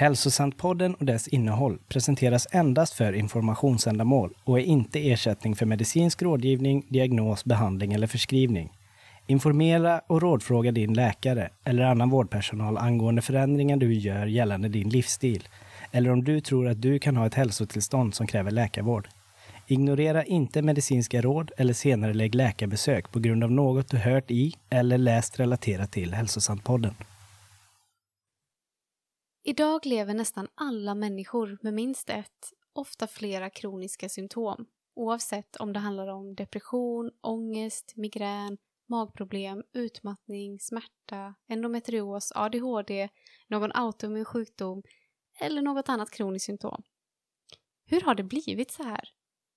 Hälsosantpodden och dess innehåll presenteras endast för informationsändamål och är inte ersättning för medicinsk rådgivning, diagnos, behandling eller förskrivning. Informera och rådfråga din läkare eller annan vårdpersonal angående förändringar du gör gällande din livsstil eller om du tror att du kan ha ett hälsotillstånd som kräver läkarvård. Ignorera inte medicinska råd eller senare lägg läkarbesök på grund av något du hört i eller läst relaterat till Hälsosantpodden. Idag lever nästan alla människor med minst ett, ofta flera kroniska symptom. Oavsett om det handlar om depression, ångest, migrän, magproblem, utmattning, smärta, endometrios, ADHD, någon autoimmun sjukdom eller något annat kroniskt symptom. Hur har det blivit så här?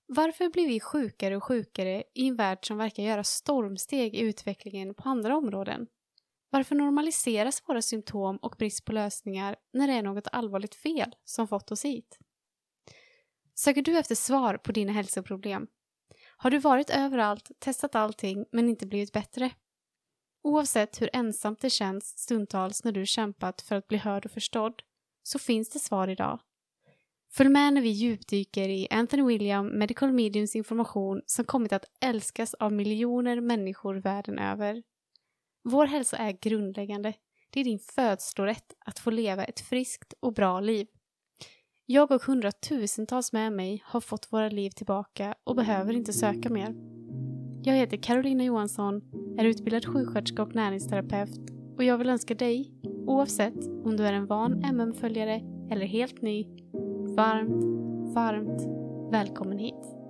Varför blir vi sjukare och sjukare i en värld som verkar göra stormsteg i utvecklingen på andra områden? Varför normaliseras våra symptom och brist på lösningar när det är något allvarligt fel som fått oss hit? Söker du efter svar på dina hälsoproblem? Har du varit överallt, testat allting men inte blivit bättre? Oavsett hur ensamt det känns stundtals när du kämpat för att bli hörd och förstådd så finns det svar idag. Följ med när vi djupdyker i Anthony William Medical Mediums information som kommit att älskas av miljoner människor världen över. Vår hälsa är grundläggande. Det är din födslorätt att få leva ett friskt och bra liv. Jag och hundratusentals med mig har fått våra liv tillbaka och behöver inte söka mer. Jag heter Carolina Johansson, är utbildad sjuksköterska och näringsterapeut och jag vill önska dig, oavsett om du är en van MM-följare eller helt ny, varmt, varmt välkommen hit.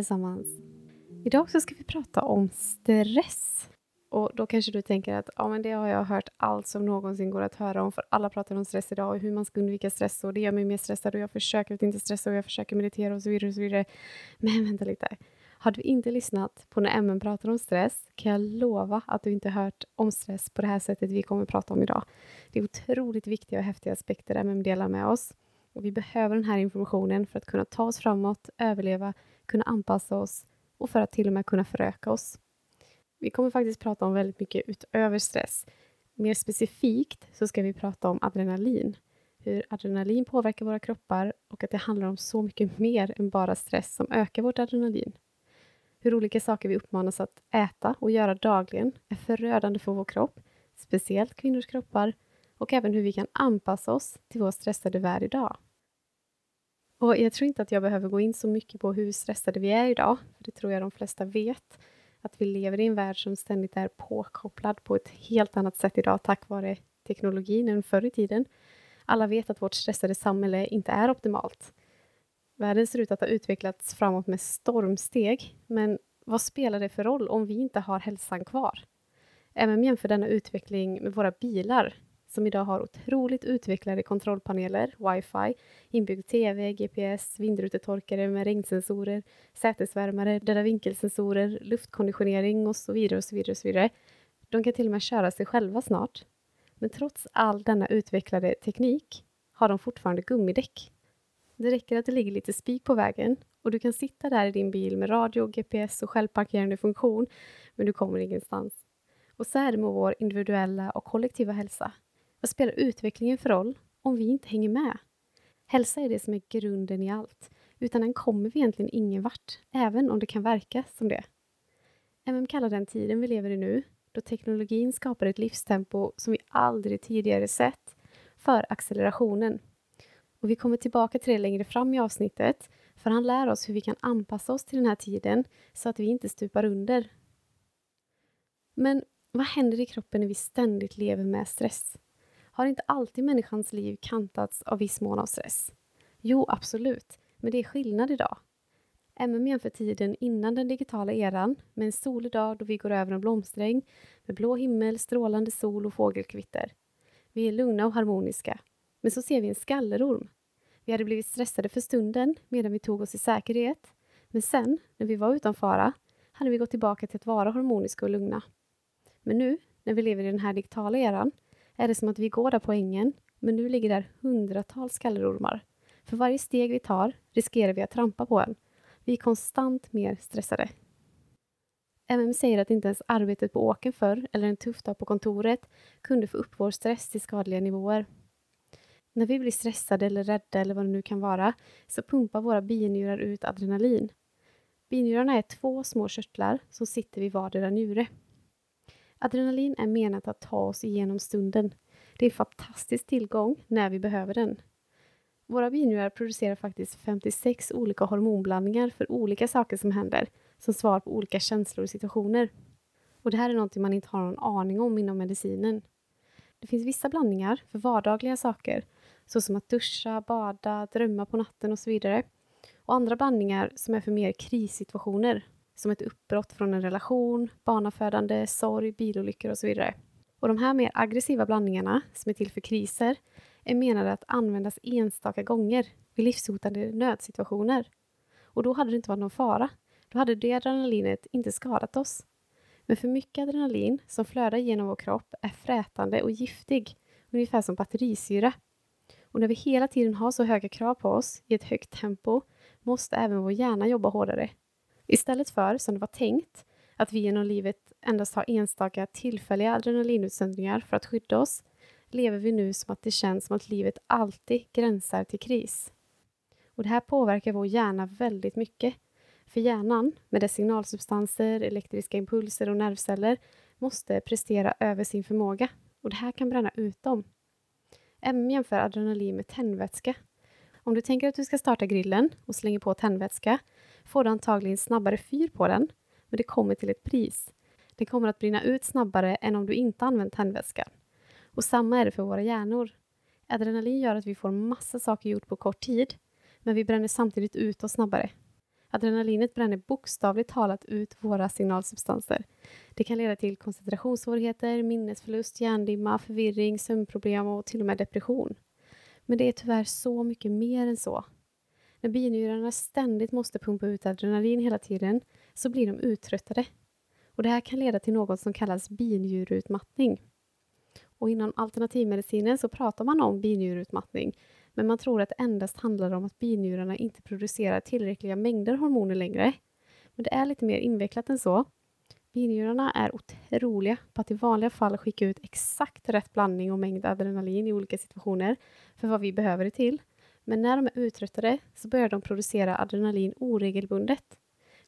Allesammans! Idag så ska vi prata om stress. Och då kanske du tänker att ja, men det har jag hört allt som någonsin går att höra om, för alla pratar om stress idag och hur man ska undvika stress och det gör mig mer stressad och jag försöker att inte stressa och jag försöker meditera och så vidare och så vidare. Men vänta lite. Har du inte lyssnat på när MN pratar om stress kan jag lova att du inte hört om stress på det här sättet vi kommer att prata om idag. Det är otroligt viktiga och häftiga aspekter MM delar med oss. Och vi behöver den här informationen för att kunna ta oss framåt, överleva, kunna anpassa oss och för att till och med kunna föröka oss. Vi kommer faktiskt prata om väldigt mycket utöver stress. Mer specifikt så ska vi prata om adrenalin. Hur adrenalin påverkar våra kroppar och att det handlar om så mycket mer än bara stress som ökar vårt adrenalin. Hur olika saker vi uppmanas att äta och göra dagligen är förödande för vår kropp, speciellt kvinnors kroppar, och även hur vi kan anpassa oss till vår stressade värld idag. Och jag tror inte att jag behöver gå in så mycket på hur stressade vi är idag, för det tror jag de flesta vet. Att vi lever i en värld som ständigt är påkopplad på ett helt annat sätt idag tack vare teknologin än förr i tiden. Alla vet att vårt stressade samhälle inte är optimalt. Världen ser ut att ha utvecklats framåt med stormsteg, men vad spelar det för roll om vi inte har hälsan kvar? MM jämför denna utveckling med våra bilar som idag har otroligt utvecklade kontrollpaneler, wifi, inbyggd TV, GPS, vindrutetorkare med regnsensorer, sätesvärmare, döda vinkelsensorer, luftkonditionering och så vidare och så vidare och så vidare. De kan till och med köra sig själva snart. Men trots all denna utvecklade teknik har de fortfarande gummidäck. Det räcker att det ligger lite spik på vägen och du kan sitta där i din bil med radio, GPS och självparkerande funktion, men du kommer ingenstans. Och så är det med vår individuella och kollektiva hälsa. Vad spelar utvecklingen för roll om vi inte hänger med? Hälsa är det som är grunden i allt. Utan den kommer vi egentligen ingen vart, även om det kan verka som det. MM kallar den tiden vi lever i nu, då teknologin skapar ett livstempo som vi aldrig tidigare sett, för accelerationen. Och vi kommer tillbaka till det längre fram i avsnittet, för han lär oss hur vi kan anpassa oss till den här tiden så att vi inte stupar under. Men vad händer i kroppen när vi ständigt lever med stress? Har inte alltid människans liv kantats av viss mån av stress? Jo, absolut, men det är skillnad idag. MM jämför tiden innan den digitala eran med en solig dag då vi går över en blomsträng med blå himmel, strålande sol och fågelkvitter. Vi är lugna och harmoniska. Men så ser vi en skallerorm. Vi hade blivit stressade för stunden medan vi tog oss i säkerhet. Men sen, när vi var utan fara, hade vi gått tillbaka till att vara harmoniska och lugna. Men nu, när vi lever i den här digitala eran, är det som att vi går där på ängen, men nu ligger där hundratals skallerormar. För varje steg vi tar riskerar vi att trampa på en. Vi är konstant mer stressade. MM säger att inte ens arbetet på åken förr, eller en tuff dag på kontoret, kunde få upp vår stress till skadliga nivåer. När vi blir stressade eller rädda eller vad det nu kan vara, så pumpar våra binjurar ut adrenalin. Binjurarna är två små körtlar som sitter vid vardera njure. Adrenalin är menat att ta oss igenom stunden. Det är en fantastisk tillgång när vi behöver den. Våra binjurar producerar faktiskt 56 olika hormonblandningar för olika saker som händer, som svar på olika känslor och situationer. Och det här är något man inte har någon aning om inom medicinen. Det finns vissa blandningar för vardagliga saker, såsom att duscha, bada, drömma på natten och så vidare. Och andra blandningar som är för mer krissituationer, som ett uppbrott från en relation, barnafödande, sorg, bilolyckor och så vidare. Och de här mer aggressiva blandningarna, som är till för kriser, är menade att användas enstaka gånger vid livshotande nödsituationer. Och då hade det inte varit någon fara. Då hade det adrenalinet inte skadat oss. Men för mycket adrenalin som flödar genom vår kropp är frätande och giftig, ungefär som batterisyra. Och när vi hela tiden har så höga krav på oss i ett högt tempo måste även vår hjärna jobba hårdare. Istället för, som det var tänkt, att vi genom livet endast har enstaka tillfälliga adrenalinutsöndringar för att skydda oss, lever vi nu som att det känns som att livet alltid gränsar till kris. Och det här påverkar vår hjärna väldigt mycket. För hjärnan, med dess signalsubstanser, elektriska impulser och nervceller, måste prestera över sin förmåga. Och det här kan bränna ut dem. M jämför adrenalin med tändvätska. Om du tänker att du ska starta grillen och slänger på tändvätska får du antagligen snabbare fyr på den, men det kommer till ett pris. Den kommer att brinna ut snabbare än om du inte använt tändvätska. Och samma är det för våra hjärnor. Adrenalin gör att vi får massa saker gjort på kort tid, men vi bränner samtidigt ut oss snabbare. Adrenalinet bränner bokstavligt talat ut våra signalsubstanser. Det kan leda till koncentrationssvårigheter, minnesförlust, hjärndimma, förvirring, sömnproblem och till och med depression. Men det är tyvärr så mycket mer än så. När binjurarna ständigt måste pumpa ut adrenalin hela tiden så blir de uttröttade. Och det här kan leda till något som kallas binjurutmattning. Och inom alternativmedicinen så pratar man om binjurutmattning men man tror att det endast handlar om att binjurarna inte producerar tillräckliga mängder hormoner längre. Men det är lite mer invecklat än så. Binjurarna är otroliga på att i vanliga fall skicka ut exakt rätt blandning och mängd adrenalin i olika situationer för vad vi behöver det till. Men när de är uttröttade så börjar de producera adrenalin oregelbundet.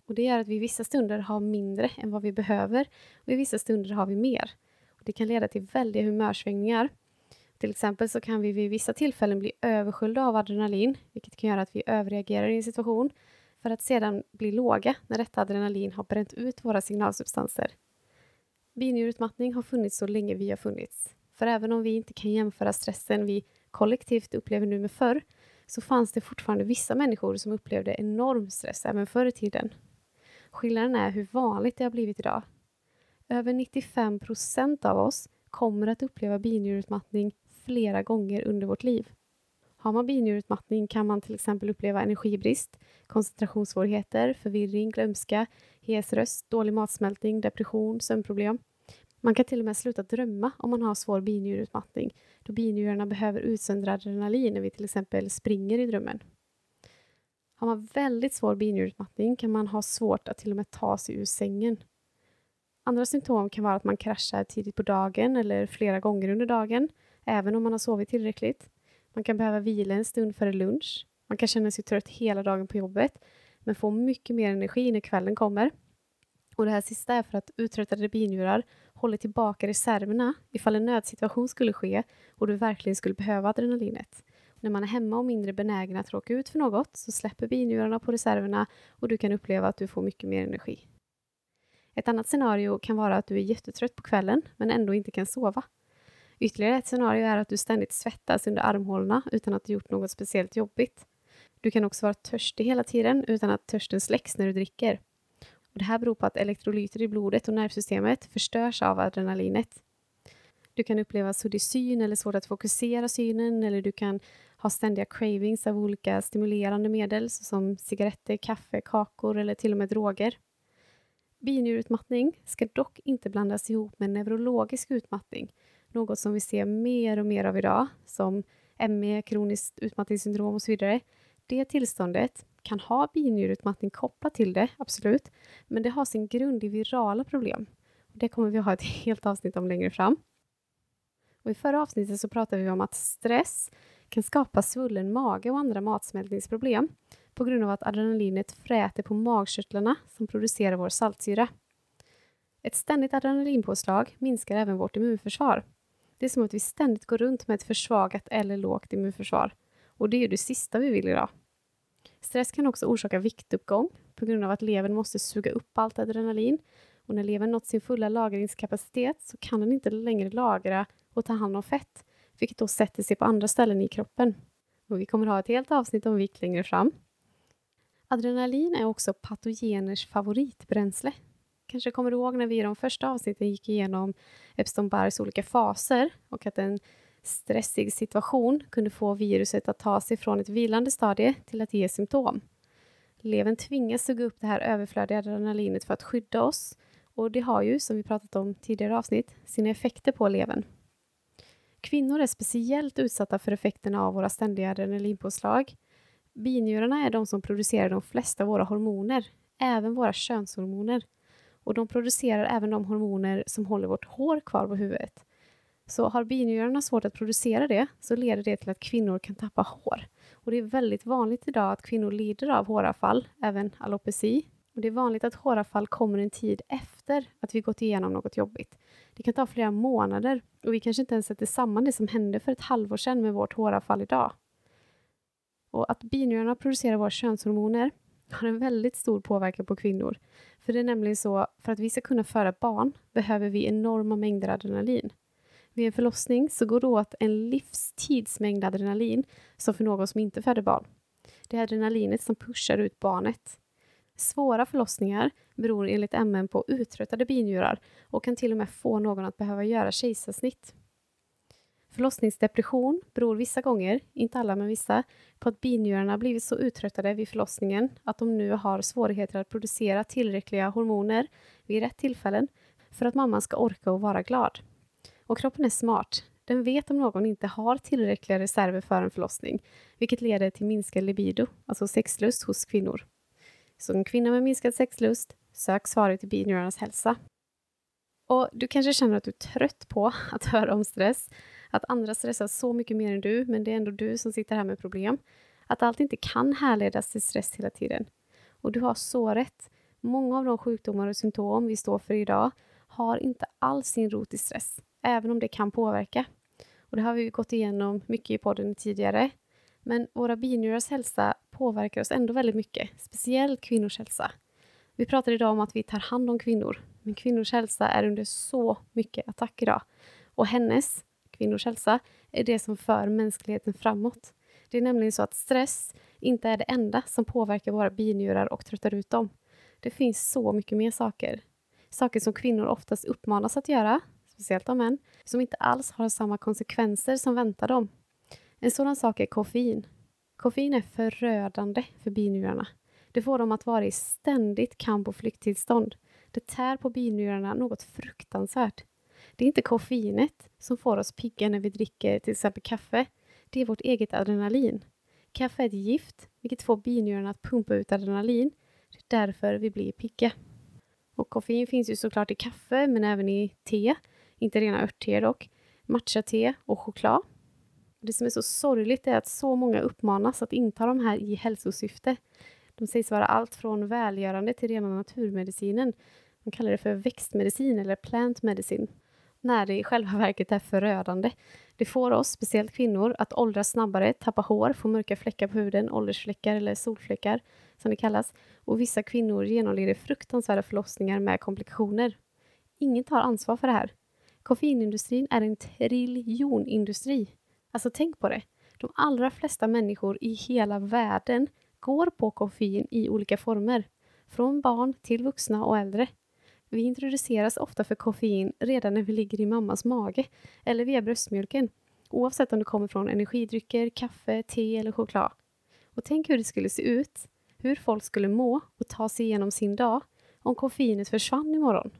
Och det gör att vi i vissa stunder har mindre än vad vi behöver och i vissa stunder har vi mer. Och det kan leda till väldiga humörsvängningar. Till exempel så kan vi vid vissa tillfällen bli översköljda av adrenalin, vilket kan göra att vi överreagerar i en situation, för att sedan bli låga när detta adrenalin har bränt ut våra signalsubstanser. Binjurutmattning har funnits så länge vi har funnits. För även om vi inte kan jämföra stressen vi kollektivt upplever nu med förr, så fanns det fortfarande vissa människor som upplevde enorm stress även förr i tiden. Skillnaden är hur vanligt det har blivit idag. Över 95 procent av oss kommer att uppleva binjurutmattning flera gånger under vårt liv. Har man binjurutmattning kan man till exempel uppleva energibrist, koncentrationssvårigheter, förvirring, glömska, hes röst, dålig matsmältning, depression, sömnproblem. Man kan till och med sluta drömma om man har svår binjurutmattning då binjurarna behöver utsöndra adrenalin när vi till exempel springer i drömmen. Har man väldigt svår binjurutmattning kan man ha svårt att till och med ta sig ur sängen. Andra symptom kan vara att man kraschar tidigt på dagen eller flera gånger under dagen, även om man har sovit tillräckligt. Man kan behöva vila en stund före lunch. Man kan känna sig trött hela dagen på jobbet, men få mycket mer energi när kvällen kommer. Och det här sista är för att uttröttade binjurar håller tillbaka reserverna ifall en nödsituation skulle ske och du verkligen skulle behöva adrenalinet. När man är hemma och mindre benägen att råka ut för något så släpper binjurarna på reserverna och du kan uppleva att du får mycket mer energi. Ett annat scenario kan vara att du är jättetrött på kvällen men ändå inte kan sova. Ytterligare ett scenario är att du ständigt svettas under armhålorna utan att du gjort något speciellt jobbigt. Du kan också vara törstig hela tiden utan att törsten släcks när du dricker. Och det här beror på att elektrolyter i blodet och nervsystemet förstörs av adrenalinet. Du kan uppleva suddig syn eller svårt att fokusera synen eller du kan ha ständiga cravings av olika stimulerande medel såsom cigaretter, kaffe, kakor eller till och med droger. Binjurutmattning ska dock inte blandas ihop med neurologisk utmattning, något som vi ser mer och mer av idag, som ME, kroniskt utmattningssyndrom och så vidare. Det tillståndet kan ha binjurutmattning kopplat till det, absolut, men det har sin grund i virala problem. Det kommer vi ha ett helt avsnitt om längre fram. Och I förra avsnittet så pratade vi om att stress kan skapa svullen mage och andra matsmältningsproblem på grund av att adrenalinet fräter på magkörtlarna som producerar vår saltsyra. Ett ständigt adrenalinpåslag minskar även vårt immunförsvar. Det är som att vi ständigt går runt med ett försvagat eller lågt immunförsvar. Och det är det sista vi vill idag. Stress kan också orsaka viktuppgång på grund av att levern måste suga upp allt adrenalin. Och när levern nått sin fulla lagringskapacitet så kan den inte längre lagra och ta hand om fett, vilket då sätter sig på andra ställen i kroppen. Och vi kommer ha ett helt avsnitt om vikt längre fram. Adrenalin är också patogeners favoritbränsle. Kanske kommer du ihåg när vi i de första avsnitten gick igenom Epstein-Barrs olika faser och att den stressig situation kunde få viruset att ta sig från ett vilande stadie till att ge symptom. Levern tvingas suga upp det här överflödiga adrenalinet för att skydda oss och det har ju, som vi pratat om tidigare avsnitt, sina effekter på levern. Kvinnor är speciellt utsatta för effekterna av våra ständiga adrenalinpåslag. Binjurarna är de som producerar de flesta av våra hormoner, även våra könshormoner. Och de producerar även de hormoner som håller vårt hår kvar på huvudet. Så har binjurarna svårt att producera det så leder det till att kvinnor kan tappa hår. Och det är väldigt vanligt idag att kvinnor lider av håravfall, även alopeci. Och det är vanligt att håravfall kommer en tid efter att vi gått igenom något jobbigt. Det kan ta flera månader och vi kanske inte ens sätter samman det som hände för ett halvår sedan med vårt håravfall idag. Och att binjurarna producerar våra könshormoner har en väldigt stor påverkan på kvinnor. För det är nämligen så, för att vi ska kunna föda barn behöver vi enorma mängder adrenalin. Vid en förlossning så går det åt en livstidsmängd adrenalin som för någon som inte föder barn. Det är adrenalinet som pushar ut barnet. Svåra förlossningar beror enligt MN på uttröttade binjurar och kan till och med få någon att behöva göra kejsarsnitt. Förlossningsdepression beror vissa gånger, inte alla men vissa, på att binjurarna blivit så uttröttade vid förlossningen att de nu har svårigheter att producera tillräckliga hormoner vid rätt tillfällen för att mamman ska orka och vara glad. Och kroppen är smart. Den vet om någon inte har tillräckliga reserver för en förlossning, vilket leder till minskad libido, alltså sexlust hos kvinnor. Så en kvinna med minskad sexlust, sök svaret i binjurarnas hälsa. Och du kanske känner att du är trött på att höra om stress, att andra stressar så mycket mer än du, men det är ändå du som sitter här med problem. Att allt inte kan härledas till stress hela tiden. Och du har så rätt. Många av de sjukdomar och symptom vi står för idag har inte alls sin rot i stress även om det kan påverka. Och det har vi gått igenom mycket i podden tidigare. Men våra binjurars hälsa påverkar oss ändå väldigt mycket, speciellt kvinnors hälsa. Vi pratar idag om att vi tar hand om kvinnor, men kvinnors hälsa är under så mycket attack idag. Och hennes, kvinnors hälsa, är det som för mänskligheten framåt. Det är nämligen så att stress inte är det enda som påverkar våra binjurar och tröttar ut dem. Det finns så mycket mer saker. Saker som kvinnor oftast uppmanas att göra, speciellt av män, som inte alls har samma konsekvenser som väntar dem. En sådan sak är koffein. Koffein är förödande för binjurarna. Det får dem att vara i ständigt kamp och flykttillstånd. Det tär på binjurarna något fruktansvärt. Det är inte koffeinet som får oss pigga när vi dricker till exempel kaffe. Det är vårt eget adrenalin. Kaffe är ett gift, vilket får binjurarna att pumpa ut adrenalin. Det är därför vi blir pigga. Och koffein finns ju såklart i kaffe, men även i te inte rena örtteer dock, matcha-te och choklad. Det som är så sorgligt är att så många uppmanas att inta de här i hälsosyfte. De sägs vara allt från välgörande till rena naturmedicinen. Man kallar det för växtmedicin eller plant medicine, när det i själva verket är förödande. Det får oss, speciellt kvinnor, att åldras snabbare, tappa hår, få mörka fläckar på huden, åldersfläckar eller solfläckar som det kallas. Och vissa kvinnor genomlider fruktansvärda förlossningar med komplikationer. Ingen tar ansvar för det här. Koffeinindustrin är en triljonindustri. Alltså tänk på det. De allra flesta människor i hela världen går på koffein i olika former. Från barn till vuxna och äldre. Vi introduceras ofta för koffein redan när vi ligger i mammas mage eller via bröstmjölken, oavsett om det kommer från energidrycker, kaffe, te eller choklad. Och tänk hur det skulle se ut, hur folk skulle må och ta sig igenom sin dag om koffeinet försvann imorgon.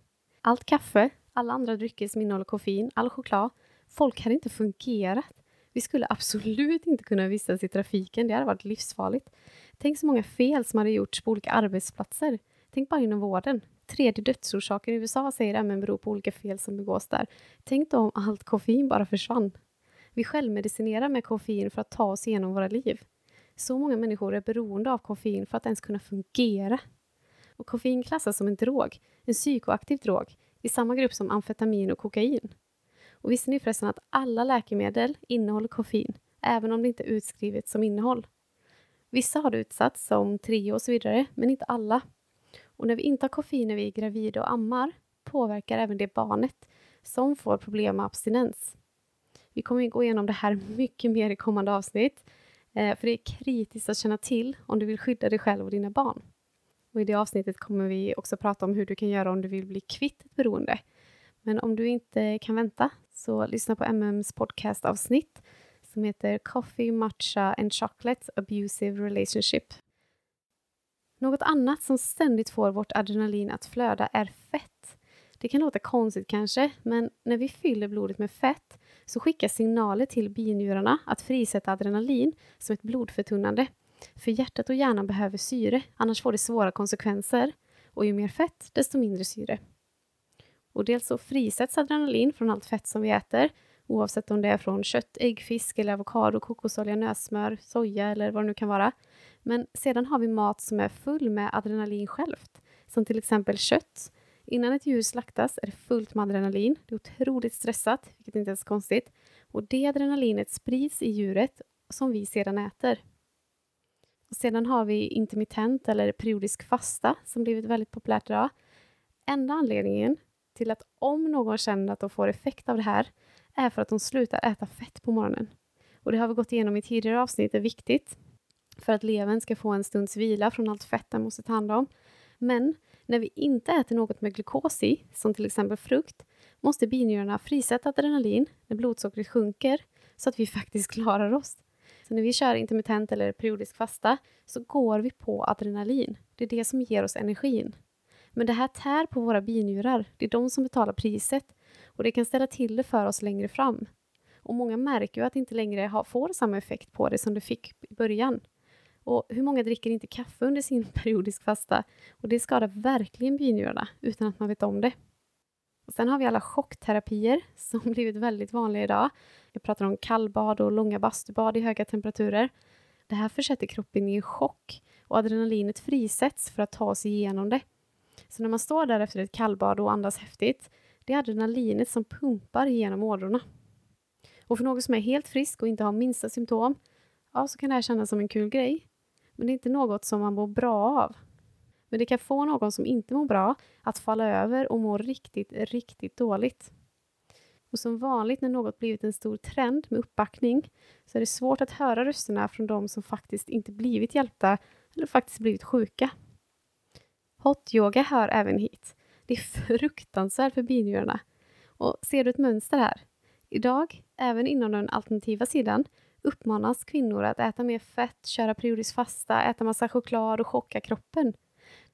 Allt kaffe, alla andra drycker som innehåller koffein, all choklad, folk hade inte fungerat. Vi skulle absolut inte kunna vistas i trafiken, det hade varit livsfarligt. Tänk så många fel som hade gjorts på olika arbetsplatser. Tänk bara inom vården. Tredje dödsorsaken i USA säger MN beror på olika fel som begås där. Tänk då om allt koffein bara försvann. Vi självmedicinerar med koffein för att ta oss igenom våra liv. Så många människor är beroende av koffein för att ens kunna fungera. Och koffein klassas som en drog, en psykoaktiv drog, i samma grupp som amfetamin och kokain. Och visste ni förresten att alla läkemedel innehåller koffein, även om det inte är utskrivet som innehåll? Vissa har det utsatt, som Trio och så vidare, men inte alla. Och när vi inte har koffein när vi är gravida och ammar påverkar även det barnet som får problem med abstinens. Vi kommer att gå igenom det här mycket mer i kommande avsnitt, eh, för det är kritiskt att känna till om du vill skydda dig själv och dina barn. Och I det avsnittet kommer vi också prata om hur du kan göra om du vill bli kvitt ett beroende. Men om du inte kan vänta, så lyssna på MMs podcastavsnitt som heter Coffee, Matcha and Chocolate Abusive Relationship. Något annat som ständigt får vårt adrenalin att flöda är fett. Det kan låta konstigt kanske, men när vi fyller blodet med fett så skickas signaler till binjurarna att frisätta adrenalin som ett blodförtunnande. För hjärtat och hjärnan behöver syre, annars får det svåra konsekvenser. Och ju mer fett, desto mindre syre. Och dels så frisätts adrenalin från allt fett som vi äter, oavsett om det är från kött, ägg, fisk eller avokado, kokosolja, nötsmör, soja eller vad det nu kan vara. Men sedan har vi mat som är full med adrenalin självt, som till exempel kött. Innan ett djur slaktas är det fullt med adrenalin. Det är otroligt stressat, vilket inte är så konstigt. Och det adrenalinet sprids i djuret som vi sedan äter. Och sedan har vi intermittent eller periodisk fasta som blivit väldigt populärt idag. Enda anledningen till att om någon känner att de får effekt av det här är för att de slutar äta fett på morgonen. Och det har vi gått igenom i tidigare avsnitt, det är viktigt för att levern ska få en stunds vila från allt fett den måste ta hand om. Men när vi inte äter något med glukos i, som till exempel frukt, måste binjurarna frisätta adrenalin när blodsockret sjunker så att vi faktiskt klarar oss. Så när vi kör intermittent eller periodisk fasta så går vi på adrenalin. Det är det som ger oss energin. Men det här tär på våra binjurar. Det är de som betalar priset och det kan ställa till det för oss längre fram. Och många märker ju att det inte längre får samma effekt på det som det fick i början. Och hur många dricker inte kaffe under sin periodisk fasta? Och det skadar verkligen binjurarna utan att man vet om det. Och sen har vi alla chockterapier som blivit väldigt vanliga idag. Jag pratar om kallbad och långa bastubad i höga temperaturer. Det här försätter kroppen i en chock och adrenalinet frisätts för att ta oss igenom det. Så när man står där efter ett kallbad och andas häftigt, det är adrenalinet som pumpar genom ådrorna. Och för någon som är helt frisk och inte har minsta symptom, ja, så kan det här kännas som en kul grej. Men det är inte något som man mår bra av. Men det kan få någon som inte mår bra att falla över och må riktigt, riktigt dåligt. Och som vanligt när något blivit en stor trend med uppbackning så är det svårt att höra rösterna från de som faktiskt inte blivit hjälpta eller faktiskt blivit sjuka. Hot-yoga hör även hit. Det är fruktansvärt för binjurarna. Och ser du ett mönster här? Idag, även inom den alternativa sidan, uppmanas kvinnor att äta mer fett, köra periodisk fasta, äta massa choklad och chocka kroppen.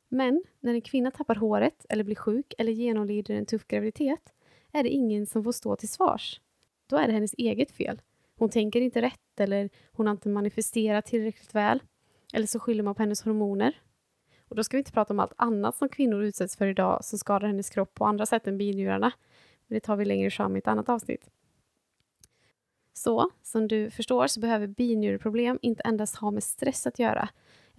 Men när en kvinna tappar håret eller blir sjuk eller genomlider en tuff graviditet är det ingen som får stå till svars. Då är det hennes eget fel. Hon tänker inte rätt eller hon har inte manifesterat tillräckligt väl. Eller så skyller man på hennes hormoner. Och då ska vi inte prata om allt annat som kvinnor utsätts för idag som skadar hennes kropp på andra sätt än binjurarna. Men det tar vi längre fram i ett annat avsnitt. Så, som du förstår så behöver binjureproblem inte endast ha med stress att göra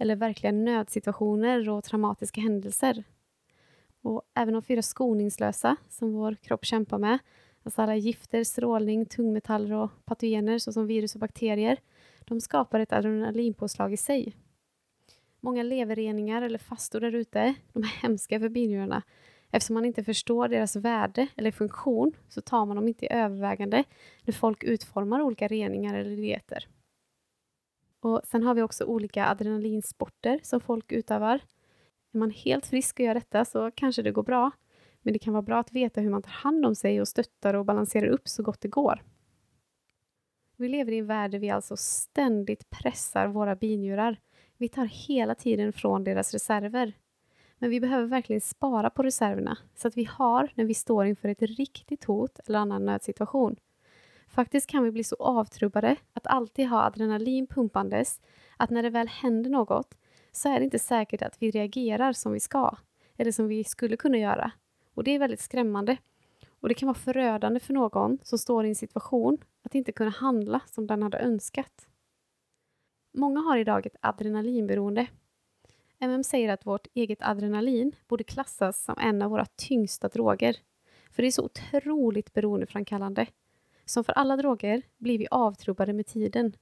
eller verkliga nödsituationer och traumatiska händelser. Och även de fyra skoningslösa som vår kropp kämpar med, alltså alla gifter, strålning, tungmetaller och patogener såsom virus och bakterier, de skapar ett adrenalinpåslag i sig. Många leverreningar eller fastor där ute, de är hemska för binjurarna. Eftersom man inte förstår deras värde eller funktion så tar man dem inte i övervägande när folk utformar olika reningar eller dieter. Och Sen har vi också olika adrenalinsporter som folk utövar. Är man helt frisk och gör detta så kanske det går bra. men det kan vara bra att veta hur man tar hand om sig och stöttar och balanserar upp så gott det går. Vi lever i en värld där vi alltså ständigt pressar våra binjurar. Vi tar hela tiden från deras reserver. Men vi behöver verkligen spara på reserverna så att vi har när vi står inför ett riktigt hot eller annan nödsituation. Faktiskt kan vi bli så avtrubbade att alltid ha adrenalin pumpandes att när det väl händer något så är det inte säkert att vi reagerar som vi ska eller som vi skulle kunna göra. Och det är väldigt skrämmande. Och det kan vara förödande för någon som står i en situation att inte kunna handla som den hade önskat. Många har idag ett adrenalinberoende. MM säger att vårt eget adrenalin borde klassas som en av våra tyngsta droger. För det är så otroligt beroendeframkallande. Som för alla droger blir vi avtrubbade med tiden.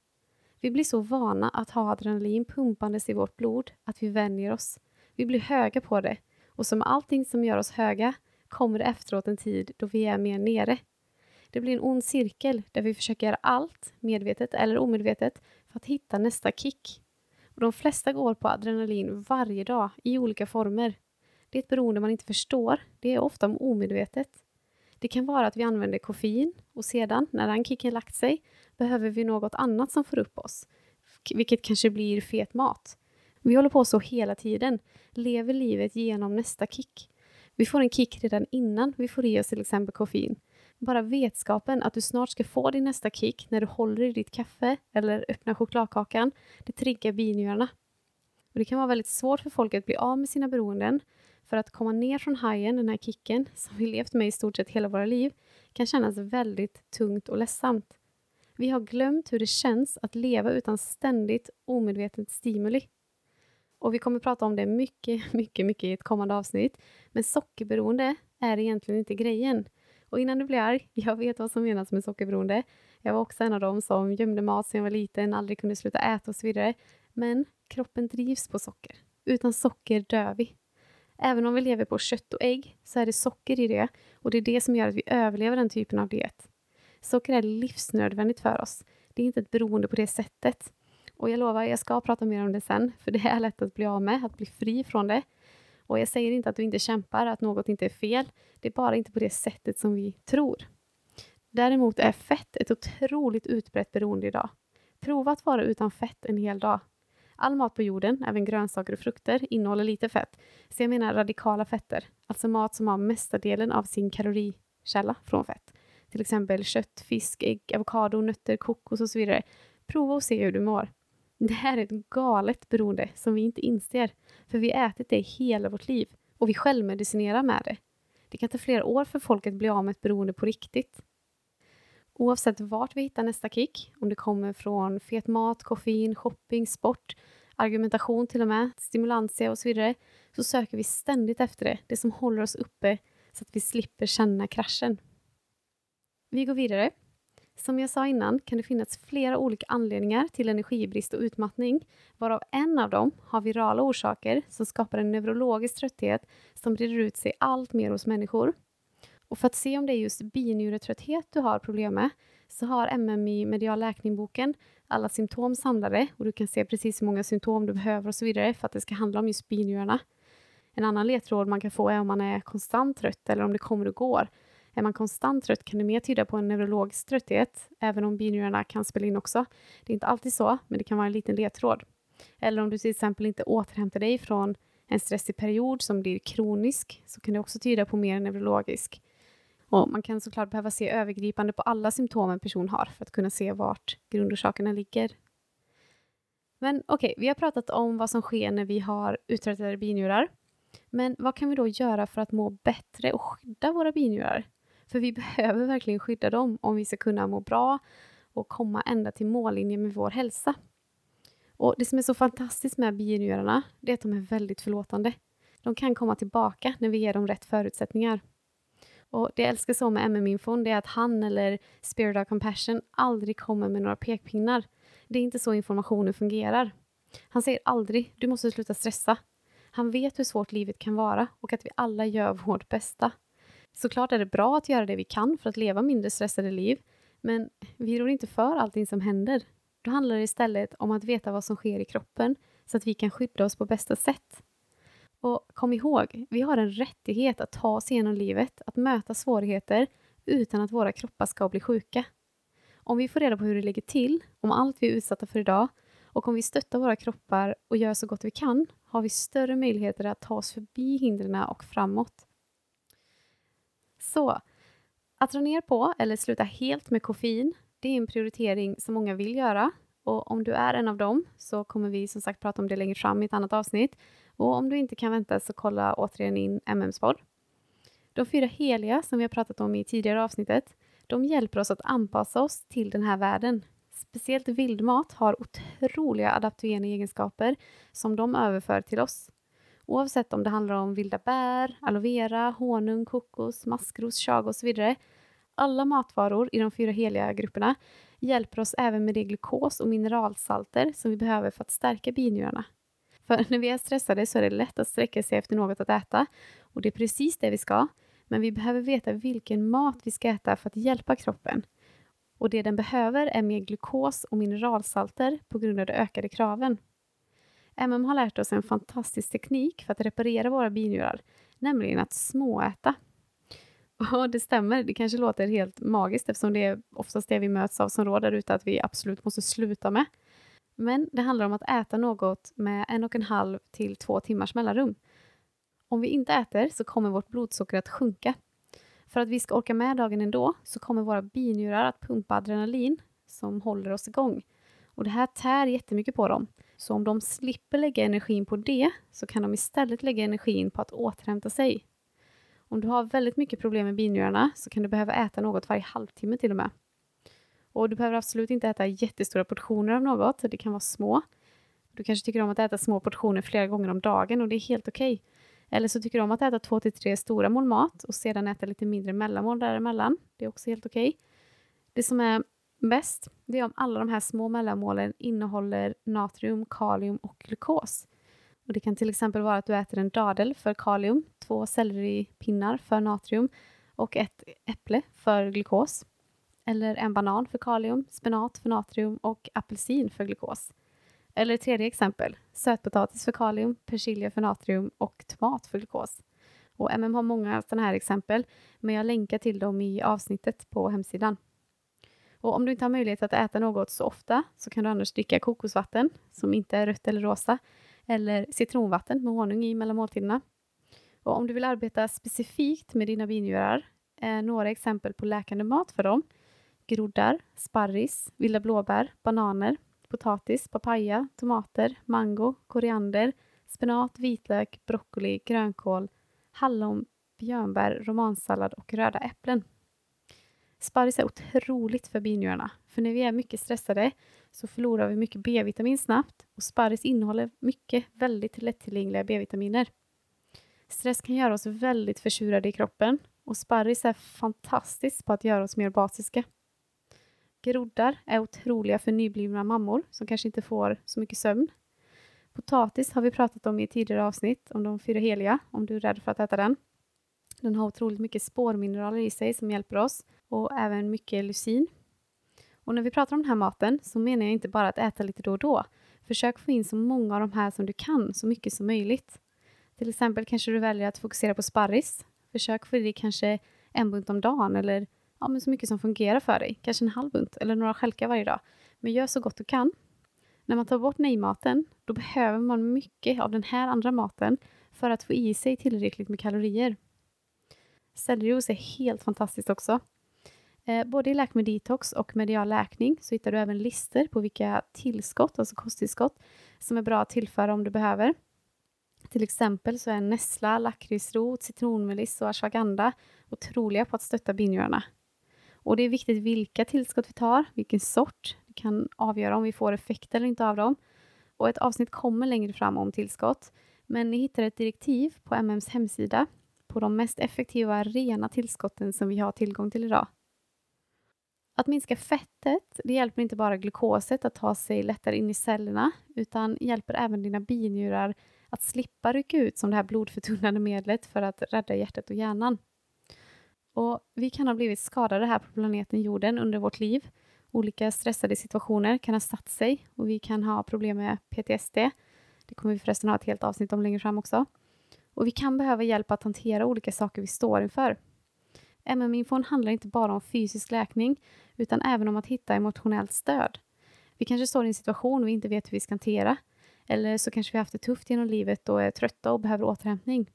Vi blir så vana att ha adrenalin pumpandes i vårt blod att vi vänjer oss. Vi blir höga på det och som allting som gör oss höga kommer det efteråt en tid då vi är mer nere. Det blir en ond cirkel där vi försöker göra allt, medvetet eller omedvetet, för att hitta nästa kick. Och de flesta går på adrenalin varje dag i olika former. Det är ett beroende man inte förstår. Det är ofta omedvetet. Det kan vara att vi använder koffein och sedan, när den kicken lagt sig, behöver vi något annat som får upp oss, vilket kanske blir fet mat. Vi håller på så hela tiden, lever livet genom nästa kick. Vi får en kick redan innan vi får i oss till exempel koffein. Bara vetskapen att du snart ska få din nästa kick när du håller i ditt kaffe eller öppnar chokladkakan, det triggar binjurarna. Och det kan vara väldigt svårt för folk att bli av med sina beroenden för att komma ner från hajen, den här kicken, som vi levt med i stort sett hela våra liv, kan kännas väldigt tungt och ledsamt. Vi har glömt hur det känns att leva utan ständigt omedvetet stimuli. Och vi kommer prata om det mycket, mycket, mycket i ett kommande avsnitt. Men sockerberoende är egentligen inte grejen. Och innan du blir arg, jag vet vad som menas med sockerberoende. Jag var också en av dem som gömde mat sedan jag var liten, aldrig kunde sluta äta och så vidare. Men kroppen drivs på socker. Utan socker dör vi. Även om vi lever på kött och ägg så är det socker i det och det är det som gör att vi överlever den typen av diet. Socker är livsnödvändigt för oss. Det är inte ett beroende på det sättet. Och jag lovar, jag ska prata mer om det sen, för det är lätt att bli av med, att bli fri från det. Och jag säger inte att du inte kämpar, att något inte är fel. Det är bara inte på det sättet som vi tror. Däremot är fett ett otroligt utbrett beroende idag. Prova att vara utan fett en hel dag. All mat på jorden, även grönsaker och frukter, innehåller lite fett. Så jag menar radikala fetter, alltså mat som har mestadelen av sin kalorikälla från fett. Till exempel kött, fisk, ägg, avokado, nötter, kokos och så vidare. Prova och se hur du mår. Det här är ett galet beroende som vi inte inser, för vi har ätit det hela vårt liv och vi självmedicinerar med det. Det kan ta flera år för folk att bli av med ett beroende på riktigt. Oavsett vart vi hittar nästa kick, om det kommer från fet mat, koffein, shopping, sport, argumentation till och med, stimulantia och så vidare, så söker vi ständigt efter det, det som håller oss uppe så att vi slipper känna kraschen. Vi går vidare. Som jag sa innan kan det finnas flera olika anledningar till energibrist och utmattning, varav en av dem har virala orsaker som skapar en neurologisk trötthet som breder ut sig allt mer hos människor. Och för att se om det är just binjuretrötthet du har problem med så har MM i Medial läkning-boken alla symptom samlade och du kan se precis hur många symptom du behöver och så vidare för att det ska handla om just binjurarna. En annan ledtråd man kan få är om man är konstant trött eller om det kommer och går. Är man konstant trött kan det mer tyda på en neurologisk trötthet, även om binjurarna kan spela in också. Det är inte alltid så, men det kan vara en liten ledtråd. Eller om du till exempel inte återhämtar dig från en stressig period som blir kronisk, så kan det också tyda på mer neurologisk. Och man kan såklart behöva se övergripande på alla symptom en person har för att kunna se vart grundorsakerna ligger. Men okej, okay, vi har pratat om vad som sker när vi har uttröttade binjurar. Men vad kan vi då göra för att må bättre och skydda våra binjurar? För vi behöver verkligen skydda dem om vi ska kunna må bra och komma ända till mållinjen med vår hälsa. Och Det som är så fantastiskt med binjurarna, det är att de är väldigt förlåtande. De kan komma tillbaka när vi ger dem rätt förutsättningar. Och Det jag älskar så med MM-infon, är att han eller Spirit of Compassion aldrig kommer med några pekpinnar. Det är inte så informationen fungerar. Han säger aldrig, du måste sluta stressa. Han vet hur svårt livet kan vara och att vi alla gör vårt bästa. Såklart är det bra att göra det vi kan för att leva mindre stressade liv, men vi rår inte för allting som händer. Då handlar det istället om att veta vad som sker i kroppen så att vi kan skydda oss på bästa sätt. Och kom ihåg, vi har en rättighet att ta oss igenom livet, att möta svårigheter utan att våra kroppar ska bli sjuka. Om vi får reda på hur det ligger till, om allt vi är utsatta för idag och om vi stöttar våra kroppar och gör så gott vi kan har vi större möjligheter att ta oss förbi hindren och framåt. Så, att dra ner på eller sluta helt med koffein, det är en prioritering som många vill göra. Och om du är en av dem så kommer vi som sagt prata om det längre fram i ett annat avsnitt. Och om du inte kan vänta så kolla återigen in MMs podd. De fyra heliga som vi har pratat om i tidigare avsnittet, de hjälper oss att anpassa oss till den här världen. Speciellt vildmat har otroliga adaptogena egenskaper som de överför till oss. Oavsett om det handlar om vilda bär, aloe vera, honung, kokos, maskros, chaga och så vidare. Alla matvaror i de fyra heliga grupperna hjälper oss även med det glukos och mineralsalter som vi behöver för att stärka binjurarna. För när vi är stressade så är det lätt att sträcka sig efter något att äta och det är precis det vi ska. Men vi behöver veta vilken mat vi ska äta för att hjälpa kroppen. Och det den behöver är mer glukos och mineralsalter på grund av de ökade kraven. MM har lärt oss en fantastisk teknik för att reparera våra binjurar, nämligen att småäta. Och det stämmer, det kanske låter helt magiskt eftersom det är oftast det vi möts av som råd ute att vi absolut måste sluta med. Men det handlar om att äta något med en och en halv till två timmars mellanrum. Om vi inte äter så kommer vårt blodsocker att sjunka. För att vi ska orka med dagen ändå så kommer våra binjurar att pumpa adrenalin som håller oss igång. Och det här tär jättemycket på dem. Så om de slipper lägga energin på det så kan de istället lägga energin på att återhämta sig. Om du har väldigt mycket problem med binjurarna så kan du behöva äta något varje halvtimme till och med. Och du behöver absolut inte äta jättestora portioner av något, det kan vara små. Du kanske tycker om att äta små portioner flera gånger om dagen och det är helt okej. Okay. Eller så tycker du om att äta två till tre stora mål mat och sedan äta lite mindre mellanmål däremellan. Det är också helt okej. Okay. Det som är bäst, det är om alla de här små mellanmålen innehåller natrium, kalium och glukos. Och det kan till exempel vara att du äter en dadel för kalium, två selleripinnar för natrium och ett äpple för glukos. Eller en banan för kalium, spenat för natrium och apelsin för glukos. Eller tredje exempel, sötpotatis för kalium, persilja för natrium och tomat för glukos. Och MM har många sådana här exempel, men jag länkar till dem i avsnittet på hemsidan. Och om du inte har möjlighet att äta något så ofta så kan du annars dricka kokosvatten som inte är rött eller rosa eller citronvatten med honung i mellan måltiderna. Och om du vill arbeta specifikt med dina binjurar är eh, några exempel på läkande mat för dem groddar, sparris, vilda blåbär, bananer, potatis, papaya, tomater, mango, koriander, spenat, vitlök, broccoli, grönkål, hallon, björnbär, romansallad och röda äpplen. Sparris är otroligt för binjurarna, för när vi är mycket stressade så förlorar vi mycket B-vitamin snabbt och sparris innehåller mycket väldigt lättillgängliga B-vitaminer. Stress kan göra oss väldigt försurade i kroppen och sparris är fantastiskt på att göra oss mer basiska. Groddar är otroliga för nyblivna mammor som kanske inte får så mycket sömn. Potatis har vi pratat om i tidigare avsnitt, om de fyra heliga, om du är rädd för att äta den. Den har otroligt mycket spårmineraler i sig som hjälper oss och även mycket lysin. Och när vi pratar om den här maten så menar jag inte bara att äta lite då och då. Försök få in så många av de här som du kan, så mycket som möjligt. Till exempel kanske du väljer att fokusera på sparris. Försök få i dig kanske en bunt om dagen eller ja, men så mycket som fungerar för dig. Kanske en halv bunt eller några skälkar varje dag. Men gör så gott du kan. När man tar bort nej-maten, då behöver man mycket av den här andra maten för att få i sig tillräckligt med kalorier. Sellerijuice är helt fantastiskt också. Eh, både i Läk med detox och medial läkning så hittar du även listor på vilka tillskott, alltså kosttillskott, som är bra att tillföra om du behöver. Till exempel så är nässla, lakritsrot, citronmeliss och ashwagandha otroliga på att stötta binjurarna. Och det är viktigt vilka tillskott vi tar, vilken sort. Det kan avgöra om vi får effekt eller inte av dem. Och ett avsnitt kommer längre fram om tillskott. Men ni hittar ett direktiv på MMs hemsida på de mest effektiva rena tillskotten som vi har tillgång till idag. Att minska fettet, det hjälper inte bara glukoset att ta sig lättare in i cellerna, utan hjälper även dina binjurar att slippa rycka ut som det här blodförtunnande medlet för att rädda hjärtat och hjärnan. Och vi kan ha blivit skadade här på planeten jorden under vårt liv. Olika stressade situationer kan ha satt sig och vi kan ha problem med PTSD. Det kommer vi förresten ha ett helt avsnitt om längre fram också. Och vi kan behöva hjälp att hantera olika saker vi står inför. MM-infon handlar inte bara om fysisk läkning, utan även om att hitta emotionellt stöd. Vi kanske står i en situation vi inte vet hur vi ska hantera, eller så kanske vi haft det tufft genom livet och är trötta och behöver återhämtning.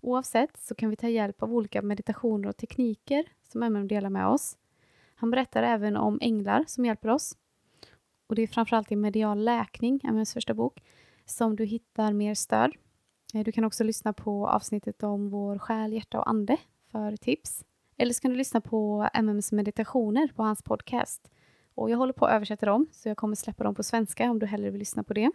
Oavsett så kan vi ta hjälp av olika meditationer och tekniker som MM delar med oss. Han berättar även om änglar som hjälper oss. Och det är framförallt i medial läkning, MMs första bok, som du hittar mer stöd. Eh, du kan också lyssna på avsnittet om vår själ, hjärta och ande för tips. Eller så kan du lyssna på MMs meditationer på hans podcast. Och jag håller på att översätta dem, så jag kommer släppa dem på svenska om du hellre vill lyssna på det.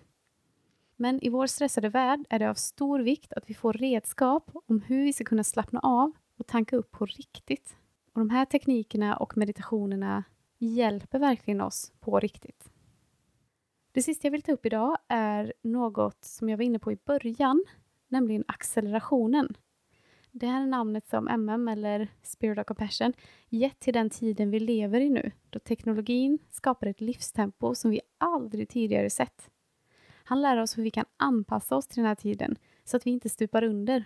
Men i vår stressade värld är det av stor vikt att vi får redskap om hur vi ska kunna slappna av och tanka upp på riktigt. Och de här teknikerna och meditationerna hjälper verkligen oss på riktigt. Det sista jag vill ta upp idag är något som jag var inne på i början, nämligen accelerationen. Det här är namnet som MM, eller Spirit of Compassion, gett till den tiden vi lever i nu, då teknologin skapar ett livstempo som vi aldrig tidigare sett. Han lär oss hur vi kan anpassa oss till den här tiden, så att vi inte stupar under.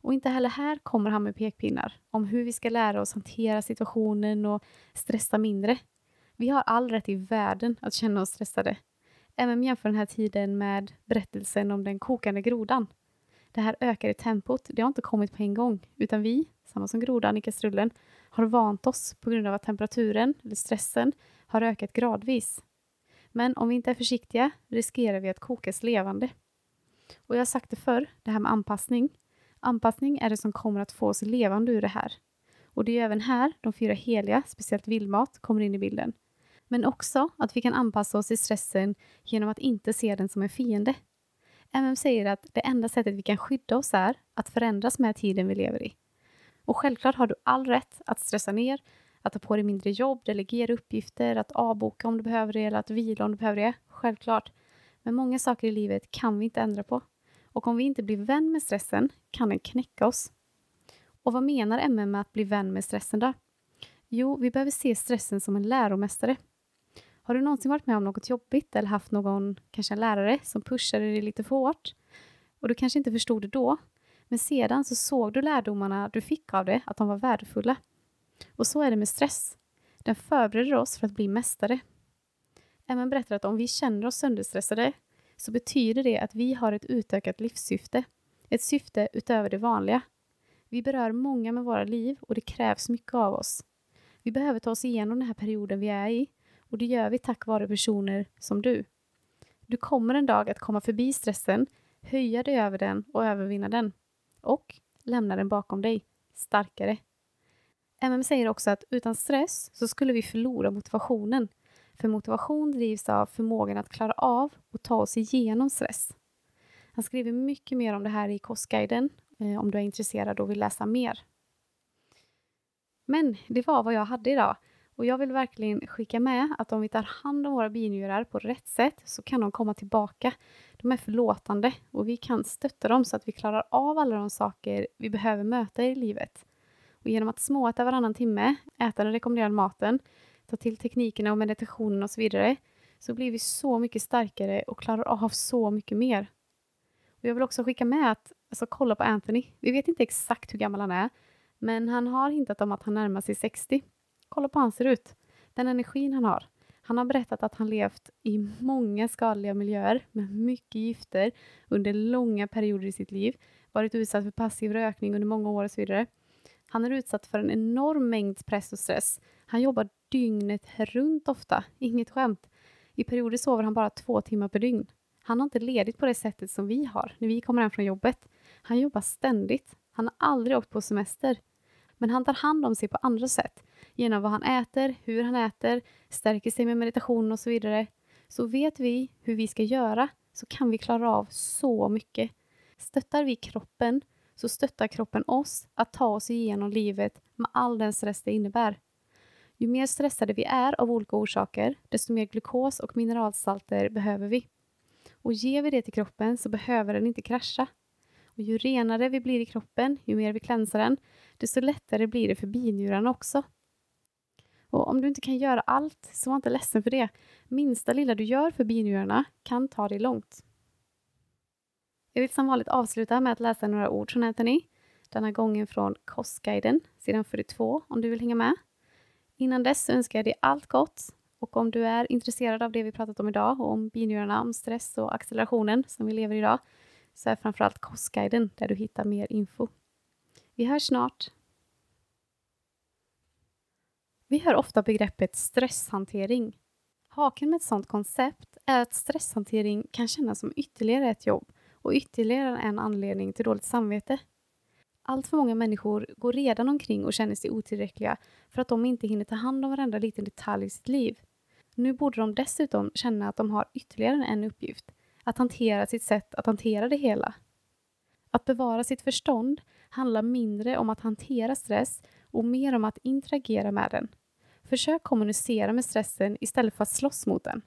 Och inte heller här kommer han med pekpinnar om hur vi ska lära oss hantera situationen och stressa mindre. Vi har all rätt i världen att känna oss stressade. Även jämför den här tiden med berättelsen om den kokande grodan det här ökade tempot, det har inte kommit på en gång, utan vi, samma som grodan i kastrullen, har vant oss på grund av att temperaturen, eller stressen, har ökat gradvis. Men om vi inte är försiktiga riskerar vi att kokas levande. Och jag har sagt det förr, det här med anpassning. Anpassning är det som kommer att få oss levande ur det här. Och det är även här de fyra heliga, speciellt vildmat, kommer in i bilden. Men också att vi kan anpassa oss i stressen genom att inte se den som en fiende, MM säger att det enda sättet vi kan skydda oss är att förändras med tiden vi lever i. Och självklart har du all rätt att stressa ner, att ta på dig mindre jobb, delegera uppgifter, att avboka om du behöver det eller att vila om du behöver det. Självklart. Men många saker i livet kan vi inte ändra på. Och om vi inte blir vän med stressen kan den knäcka oss. Och vad menar MM med att bli vän med stressen då? Jo, vi behöver se stressen som en läromästare. Har du någonsin varit med om något jobbigt eller haft någon, kanske en lärare, som pushade dig lite för hårt? Och du kanske inte förstod det då, men sedan så såg du lärdomarna du fick av det, att de var värdefulla. Och så är det med stress. Den förbereder oss för att bli mästare. Även berättar att om vi känner oss sönderstressade så betyder det att vi har ett utökat livssyfte. Ett syfte utöver det vanliga. Vi berör många med våra liv och det krävs mycket av oss. Vi behöver ta oss igenom den här perioden vi är i och det gör vi tack vare personer som du. Du kommer en dag att komma förbi stressen, höja dig över den och övervinna den. Och lämna den bakom dig, starkare. MM säger också att utan stress så skulle vi förlora motivationen. För motivation drivs av förmågan att klara av och ta oss igenom stress. Han skriver mycket mer om det här i Kostguiden eh, om du är intresserad och vill läsa mer. Men det var vad jag hade idag. Och jag vill verkligen skicka med att om vi tar hand om våra binjurar på rätt sätt så kan de komma tillbaka. De är förlåtande och vi kan stötta dem så att vi klarar av alla de saker vi behöver möta i livet. Och genom att småäta varannan timme, äta den rekommenderade maten, ta till teknikerna och meditationen och så vidare, så blir vi så mycket starkare och klarar av så mycket mer. Och jag vill också skicka med att alltså, kolla på Anthony. Vi vet inte exakt hur gammal han är, men han har hintat om att han närmar sig 60. Kolla på hur han ser ut. Den energin han har. Han har berättat att han levt i många skadliga miljöer med mycket gifter under långa perioder i sitt liv, varit utsatt för passiv rökning under många år och så vidare. Han är utsatt för en enorm mängd press och stress. Han jobbar dygnet runt ofta, inget skämt. I perioder sover han bara två timmar per dygn. Han har inte ledigt på det sättet som vi har när vi kommer hem från jobbet. Han jobbar ständigt. Han har aldrig åkt på semester. Men han tar hand om sig på andra sätt genom vad han äter, hur han äter, stärker sig med meditation och så vidare. Så vet vi hur vi ska göra så kan vi klara av så mycket. Stöttar vi kroppen så stöttar kroppen oss att ta oss igenom livet med all den stress det innebär. Ju mer stressade vi är av olika orsaker, desto mer glukos och mineralsalter behöver vi. Och ger vi det till kroppen så behöver den inte krascha. Och ju renare vi blir i kroppen, ju mer vi klänsar den, desto lättare blir det för binjurarna också. Och om du inte kan göra allt, så var inte ledsen för det. Minsta lilla du gör för binjurarna kan ta dig långt. Jag vill som vanligt avsluta med att läsa några ord från Anthony. Denna gången från Kostguiden, sidan 42, om du vill hänga med. Innan dess önskar jag dig allt gott och om du är intresserad av det vi pratat om idag och om binjurarna, om stress och accelerationen som vi lever i idag så är framförallt Kostguiden där du hittar mer info. Vi hörs snart. Vi hör ofta begreppet stresshantering. Haken med ett sådant koncept är att stresshantering kan kännas som ytterligare ett jobb och ytterligare en anledning till dåligt samvete. Allt för många människor går redan omkring och känner sig otillräckliga för att de inte hinner ta hand om varenda liten detalj i sitt liv. Nu borde de dessutom känna att de har ytterligare en uppgift, att hantera sitt sätt att hantera det hela. Att bevara sitt förstånd handlar mindre om att hantera stress och mer om att interagera med den. Försök kommunicera med stressen istället för att slåss mot den.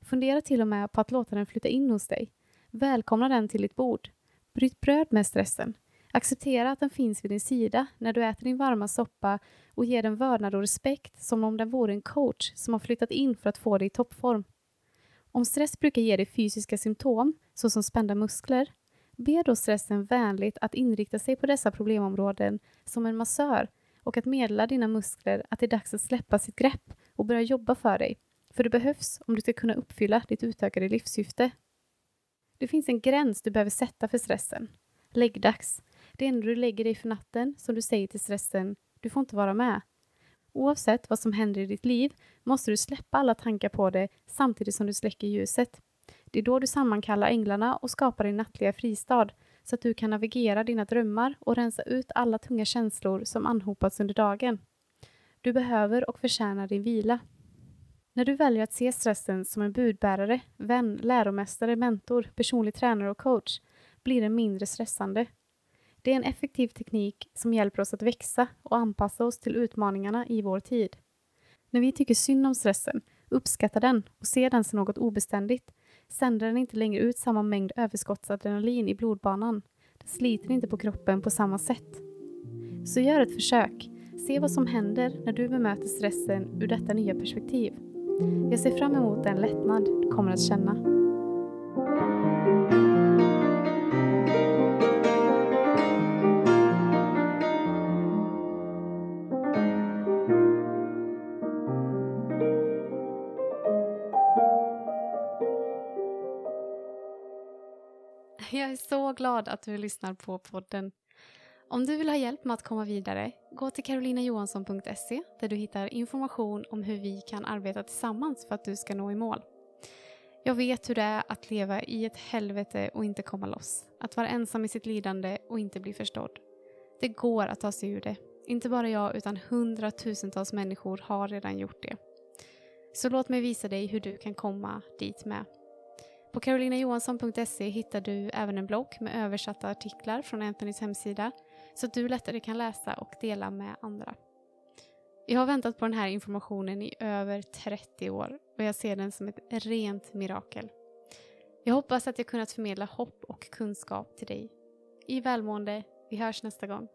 Fundera till och med på att låta den flytta in hos dig. Välkomna den till ditt bord. Bryt bröd med stressen. Acceptera att den finns vid din sida när du äter din varma soppa och ge den vördnad och respekt som om den vore en coach som har flyttat in för att få dig i toppform. Om stress brukar ge dig fysiska symptom, såsom spända muskler, be då stressen vänligt att inrikta sig på dessa problemområden som en massör och att meddela dina muskler att det är dags att släppa sitt grepp och börja jobba för dig, för det behövs om du ska kunna uppfylla ditt utökade livssyfte. Det finns en gräns du behöver sätta för stressen. Läggdags. Det är när du lägger dig för natten som du säger till stressen, du får inte vara med. Oavsett vad som händer i ditt liv måste du släppa alla tankar på det samtidigt som du släcker ljuset. Det är då du sammankallar änglarna och skapar din nattliga fristad så att du kan navigera dina drömmar och rensa ut alla tunga känslor som anhopats under dagen. Du behöver och förtjänar din vila. När du väljer att se stressen som en budbärare, vän, läromästare, mentor, personlig tränare och coach blir den mindre stressande. Det är en effektiv teknik som hjälper oss att växa och anpassa oss till utmaningarna i vår tid. När vi tycker synd om stressen, uppskattar den och ser den som något obeständigt sänder den inte längre ut samma mängd överskottsadrenalin i blodbanan. Den sliter inte på kroppen på samma sätt. Så gör ett försök. Se vad som händer när du bemöter stressen ur detta nya perspektiv. Jag ser fram emot den lättnad du kommer att känna. Jag är så glad att du lyssnar på podden. Om du vill ha hjälp med att komma vidare, gå till karolinajohansson.se där du hittar information om hur vi kan arbeta tillsammans för att du ska nå i mål. Jag vet hur det är att leva i ett helvete och inte komma loss. Att vara ensam i sitt lidande och inte bli förstådd. Det går att ta sig ur det. Inte bara jag utan hundratusentals människor har redan gjort det. Så låt mig visa dig hur du kan komma dit med. På karolinajohansson.se hittar du även en blogg med översatta artiklar från Anthonys hemsida så att du lättare kan läsa och dela med andra. Jag har väntat på den här informationen i över 30 år och jag ser den som ett rent mirakel. Jag hoppas att jag kunnat förmedla hopp och kunskap till dig. I välmående, vi hörs nästa gång.